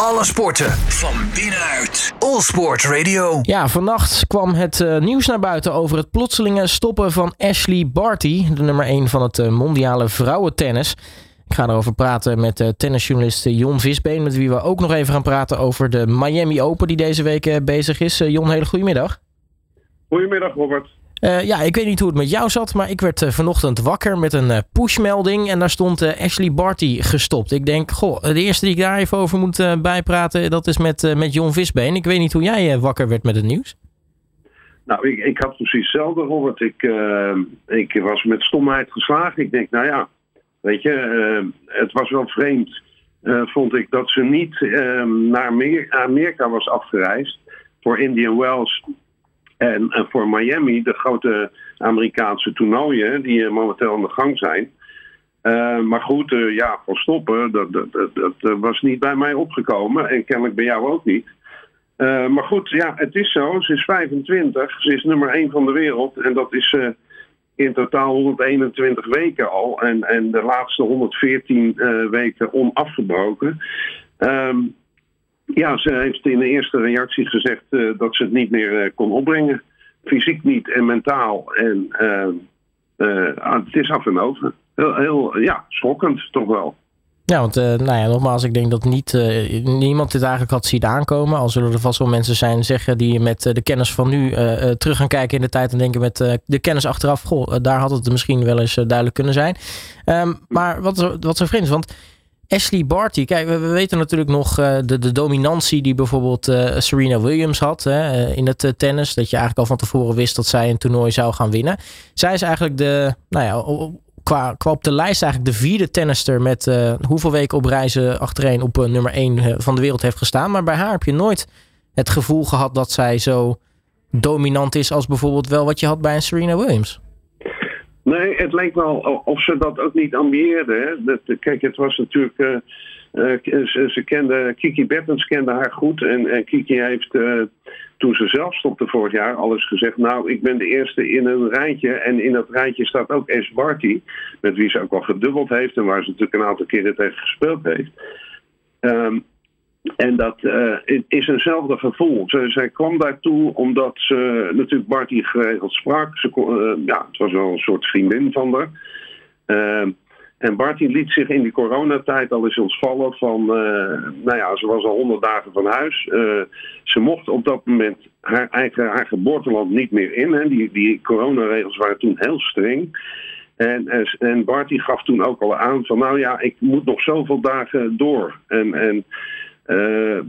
Alle sporten van binnenuit. All Sport Radio. Ja, vannacht kwam het uh, nieuws naar buiten over het plotselinge stoppen van Ashley Barty, de nummer 1 van het uh, mondiale vrouwentennis. Ik ga erover praten met uh, tennisjournalist Jon Visbeen, met wie we ook nog even gaan praten over de Miami Open die deze week bezig is. Jon, hele goedemiddag. Goedemiddag, Robert. Uh, ja, ik weet niet hoe het met jou zat, maar ik werd uh, vanochtend wakker met een uh, pushmelding en daar stond Ashley Barty gestopt. Ik denk, goh, de eerste die ik daar even over moet bijpraten, dat is met, met Jon Visbeen. Ik weet niet hoe jij wakker werd met het nieuws. Nou, ik, ik had precies hetzelfde, Robert. Ik, ik was met stomheid geslagen. Ik denk, nou ja, weet je, het was wel vreemd, vond ik, dat ze niet naar Amerika was afgereisd voor Indian Wells en, en, voor Miami, de grote Amerikaanse toernooien die eh, momenteel aan de gang zijn. Uh, maar goed, uh, ja, van stoppen, dat, dat, dat, was niet bij mij opgekomen. En kennelijk bij jou ook niet. Maar goed, ja, het is zo. Ze is 25. Ze is nummer 1 van de wereld. En dat is in totaal 121 weken al. En, en de laatste 114 weken onafgebroken. Um, ja, ze heeft in de eerste reactie gezegd uh, dat ze het niet meer uh, kon opbrengen. Fysiek niet en mentaal. En uh, het is af en over. Heel, heel ja, schokkend toch wel. Ja, want nou ja, nogmaals, ik denk dat niet, niemand dit eigenlijk had zien aankomen. Al zullen er vast wel mensen zijn zeggen die met de kennis van nu terug gaan kijken in de tijd en denken met de kennis achteraf, goh, daar had het misschien wel eens duidelijk kunnen zijn. Um, maar wat, wat zo vreemd is, want Ashley Barty, kijk, we, weten natuurlijk nog uh, de, de dominantie die bijvoorbeeld uh, Serena Williams had hè, uh, in het tennis. Dat je eigenlijk al van tevoren wist dat zij een toernooi zou gaan winnen. Zij is eigenlijk de, nou ja, qua, qua op de lijst eigenlijk de vierde tennister met hoeveel weken op reizen achtereen op nummer 1 van de wereld heeft gestaan. Maar bij haar heb je nooit het gevoel gehad dat zij zo dominant is als bijvoorbeeld wel wat je had bij een Serena Williams. Nee, het lijkt wel of ze dat ook niet ambieerden. Kijk, het was natuurlijk. Uh, uh, ze, kende, Kiki Bertens kende haar goed. En, en Kiki heeft uh, toen ze zelf stopte vorig jaar alles gezegd. Nou, ik ben de eerste in een rijtje. En in dat rijtje staat ook Ace Barty. Met wie ze ook al gedubbeld heeft. En waar ze natuurlijk een aantal keren tegen gespeeld heeft. Um, en dat uh, is eenzelfde gevoel. Zij kwam daartoe omdat ze natuurlijk Barty geregeld sprak. Ze uh, ja, het was wel een soort vriendin van haar. Uh, en Barty liet zich in die coronatijd al eens ontvallen van... nou ja, ze was al honderd dagen van huis. ze mocht op dat moment haar eigen haar geboorteland niet meer in. Hè. Die, die coronaregels waren toen heel streng. En, en Barty gaf toen ook al aan van... nou ja, ik moet nog zoveel dagen door. En... en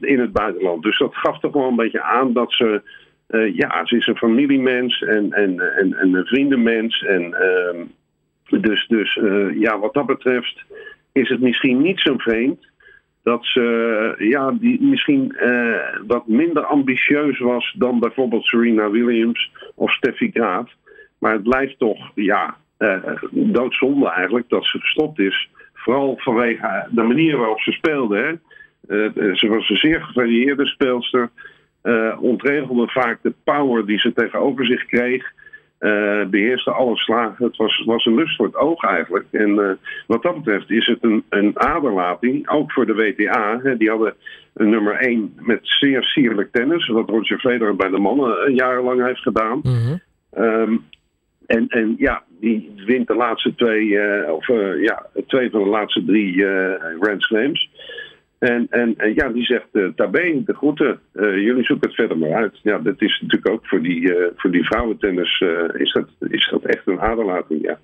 in het buitenland. Dus dat gaf toch wel een beetje aan dat ze. Uh, ja, ze is een familiemens en, en, en, en een vriendenmens. En, uh, dus dus uh, ja, wat dat betreft is het misschien niet zo vreemd dat ze ja, die misschien wat minder ambitieus was dan bijvoorbeeld Serena Williams of Steffi Graaf. Maar het blijft toch ja, doodzonde eigenlijk dat ze gestopt is. Vooral vanwege de manier waarop ze speelde. Hè. Eh, eh, ze was een zeer gevarieerde speelster. Uh, ontregelde vaak de power die ze tegenover zich kreeg. Uh, beheerste alle slagen. Het was, was een lust voor het oog eigenlijk. En uh, wat dat betreft is het een, een aderlating, ook voor de WTA. Hè, die hadden een nummer 1 met zeer sierlijk tennis, wat Roger Federer bij de mannen jarenlang heeft gedaan. Mm -hmm. um, en, en ja, die wint de laatste twee, uh, of ja, twee van de laatste drie Grand Slams. En, en, ja, die zegt, uh, Tabé, de groeten, uh, jullie zoeken het verder maar uit. Ja, dat is natuurlijk ook voor die, uh, voor die vrouwentennis, is, dat, is dat echt een aderlating, ja.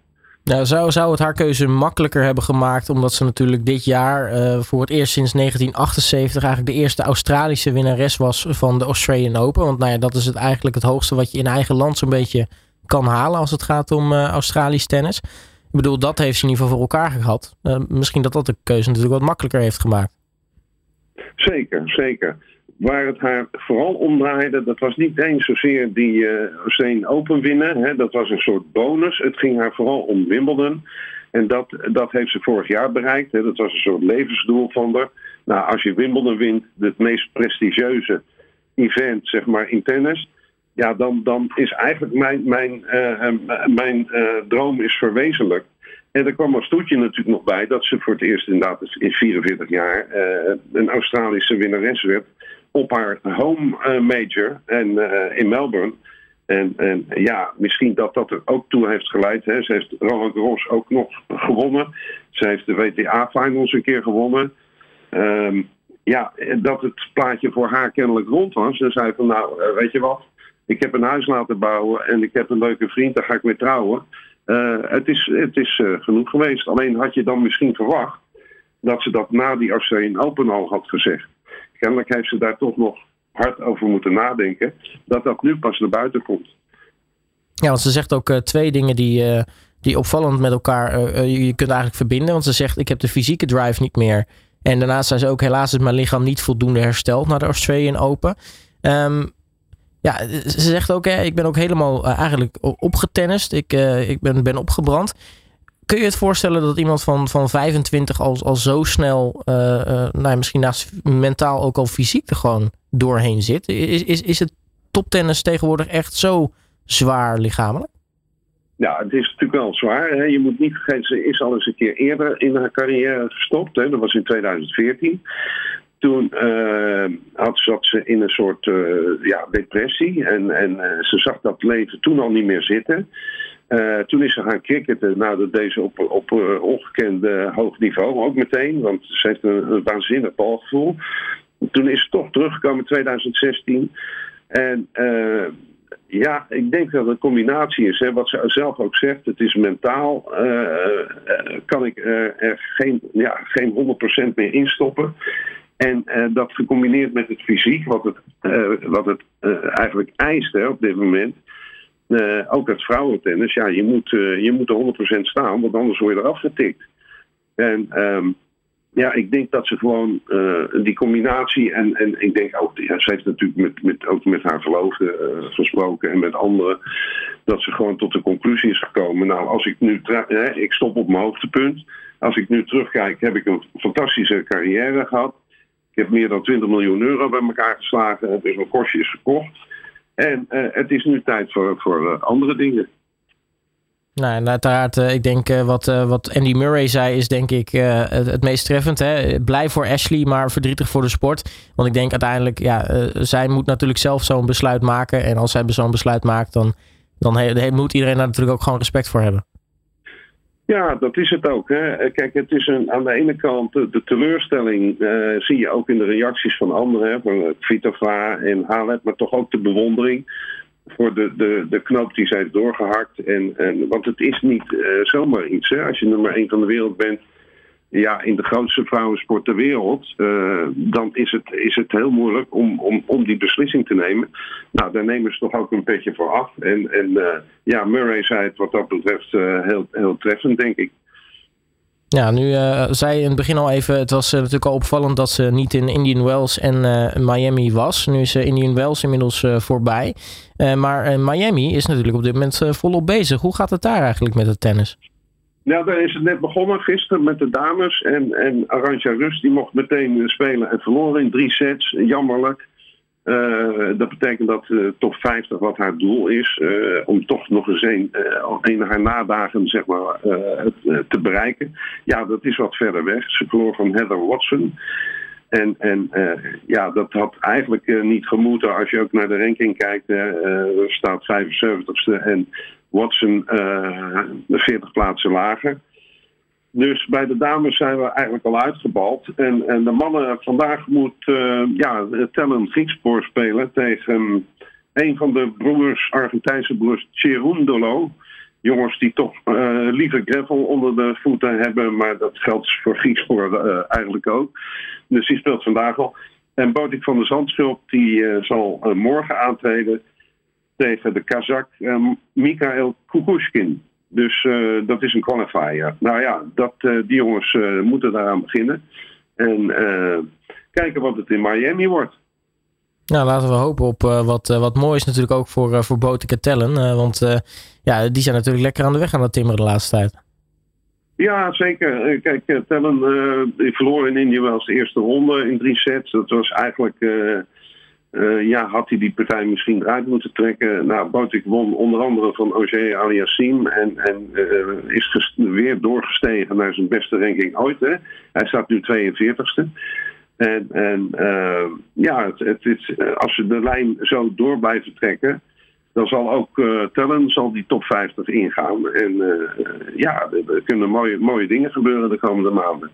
Nou, zou, zou het haar keuze makkelijker hebben gemaakt, omdat ze natuurlijk dit jaar voor het eerst sinds 1978 eigenlijk de eerste Australische winnares was van de Australian Open. Want nou ja, dat is het eigenlijk het hoogste wat je in eigen land zo'n beetje kan halen als het gaat om Australisch tennis. Ik bedoel, dat heeft ze in ieder geval voor elkaar gehad. misschien dat dat de keuze natuurlijk wat makkelijker heeft gemaakt. Zeker, zeker. Waar het haar vooral om draaide, dat was niet eens zozeer die uh, Open winnen. Hè, dat was een soort bonus. Het ging haar vooral om Wimbledon. En dat, dat heeft ze vorig jaar bereikt. Hè. Dat was een soort levensdoel van haar. Nou, als je Wimbledon wint, het meest prestigieuze event, zeg maar, in tennis. Ja, dan, dan is eigenlijk mijn, mijn, uh, mijn uh, droom is verwezenlijkt. En er kwam als toetje natuurlijk nog bij dat ze voor het eerst inderdaad in 44 jaar een Australische winnares werd op haar home major en, in Melbourne. En, en ja, misschien dat dat er ook toe heeft geleid. Hè. Ze heeft Roland Garros ook nog gewonnen. Ze heeft de WTA-finals een keer gewonnen. Ehm, ja, dat het plaatje voor haar kennelijk rond was. Ze zei van, nou, eh, weet je wat? Ik heb een huis laten bouwen en ik heb een leuke vriend, daar ga ik mee trouwen. Uh, het is, het is uh, genoeg geweest. Alleen had je dan misschien verwacht dat ze dat na die Australian Open al had gezegd. Kennelijk heeft ze daar toch nog hard over moeten nadenken, dat dat nu pas naar buiten komt. Ja, want ze zegt ook uh, twee dingen die, die opvallend met elkaar je kunt eigenlijk verbinden. Want ze zegt, ik heb de fysieke drive niet meer. En daarnaast zei ze ook, helaas is mijn lichaam niet voldoende hersteld naar de Australian Open. Um, ja, ze zegt ook, hè, ik ben ook helemaal eigenlijk opgetennist. Ik, ik ben, ben opgebrand. Kun je het voorstellen dat iemand van, van 25 al, al zo snel, nou, misschien naast mentaal ook al fysiek er gewoon doorheen zit? Is, is, is het toptennis tegenwoordig echt zo zwaar lichamelijk? Ja, het is natuurlijk wel zwaar. Hè. Je moet niet vergeten, ze is al eens een keer eerder in haar carrière gestopt. Hè. Dat was in 2014. Toen uh, had, zat ze in een soort uh, ja, depressie. En, en uh, ze zag dat leven toen al niet meer zitten. toen is ze gaan cricketen. Nou, dat deed op, op ongekend hoog niveau ook meteen. Want ze heeft een, een waanzinnig balgevoel. Toen is ze toch teruggekomen in 2016. En uh, ja, ik denk dat het een combinatie is. Hè. Wat ze zelf ook zegt, het is mentaal. Uh, kan ik er geen, ja, geen 100% meer instoppen. En dat gecombineerd met het fysiek, wat het, wat het eigenlijk eist hè, op dit moment. ook het vrouwentennis, ja, je moet, je moet er 100% staan, want anders word je eraf getikt. En um, ja, ik denk dat ze gewoon die combinatie en, en ik denk ook, ze heeft natuurlijk met, met, ook met haar verloofde gesproken en met anderen, dat ze gewoon tot de conclusie is gekomen. Nou, als ik nu, ik stop op mijn hoogtepunt. Als ik nu terugkijk, heb ik een fantastische carrière gehad. Ik heb meer dan 20 miljoen euro bij elkaar geslagen. Het is mijn kostje is verkocht. En uh, het is nu tijd voor, voor andere dingen. Nou, uiteraard, uh, ik denk wat, wat Andy Murray zei, is denk ik het, het, meest treffend. Hè? Blij voor Ashley, maar verdrietig voor de sport. Want ik denk uiteindelijk, ja, zij moet natuurlijk zelf zo'n besluit maken. En als zij zo'n besluit maakt, dan, dan moet iedereen daar natuurlijk ook gewoon respect voor hebben. Ja, dat is het ook. Hè. Kijk, het is een, aan de ene kant de, teleurstelling zie je ook in de reacties van anderen, hè, van Vitova en Halet, maar toch ook de bewondering voor de, de, de knoop die zij heeft doorgehakt. En, en, want het is niet zomaar iets. Hè? Als je nummer 1 van de wereld bent, ja, in de grootste vrouwensport ter wereld, uh, dan is het, is het heel moeilijk om, om, om die beslissing te nemen. Nou, daar nemen ze toch ook een petje voor af. En, en uh, ja, Murray zei het wat dat betreft heel, heel treffend, denk ik. Ja, nu zei in het begin al even, het was natuurlijk al opvallend dat ze niet in Indian Wells en Miami was. Nu is Indian Wells inmiddels voorbij. maar Miami is natuurlijk op dit moment volop bezig. Hoe gaat het daar eigenlijk met het tennis? Nou, daar is het net begonnen gisteren met de dames. En, en Arantxa Rust die mocht meteen spelen en verloren in drie sets. Jammerlijk. Uh, dat betekent dat uh, top 50 wat haar doel is, om toch nog eens een, een haar nadagen zeg maar, te bereiken. Ja, dat is wat verder weg. Ze verloor van Heather Watson. En, en ja, dat had eigenlijk niet gemoeten als je ook naar de ranking kijkt. staat 75ste en Watson 40 plaatsen lager. Dus bij de dames zijn we eigenlijk al uitgebald. En, en de mannen vandaag moet uh, ja, Tellen Griekspoor spelen tegen een van de broers, Argentijnse broers, Cherundolo. Jongens die toch uh, liever gravel onder de voeten hebben, maar dat geldt voor Griekspoor uh, eigenlijk ook. Dus die speelt vandaag al. En Botik van der Zandschulp die zal morgen aantreden tegen de Kazak Mikael Kukushkin. Dus uh, dat is een qualifier. Nou ja, dat, uh, die jongens uh, moeten daaraan beginnen. En kijken wat het in Miami wordt. Nou, laten we hopen op wat, wat moois natuurlijk ook voor, voor Botica Tellen. want ja, die zijn natuurlijk lekker aan de weg aan het timmeren de laatste tijd. Ja, zeker. Kijk, Tellen verloor in India wel eens de eerste ronde in drie sets. Dat was eigenlijk ja, had hij die partij misschien eruit moeten trekken. Nou, Botik won onder andere van Auger Aliassim en, en is weer doorgestegen naar zijn beste ranking ooit. Hè. Hij staat nu 42ste. En, en ja, het, het als ze de lijn zo door blijven trekken, dan zal ook Tellen zal die top 50 ingaan. En ja, er kunnen mooie, mooie dingen gebeuren de komende maanden.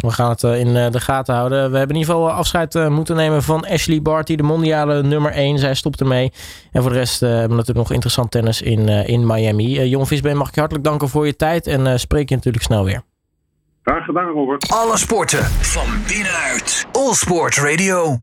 We gaan het in de gaten houden. We hebben in ieder geval afscheid moeten nemen van Ashley Barty, de mondiale nummer 1. Zij stopt ermee. En voor de rest hebben we natuurlijk nog interessant tennis in, in Miami. Jon Visbeen, mag ik je hartelijk danken voor je tijd. En spreek je natuurlijk snel weer. Graag gedaan, Robert. Alle sporten van binnenuit. All Sport Radio.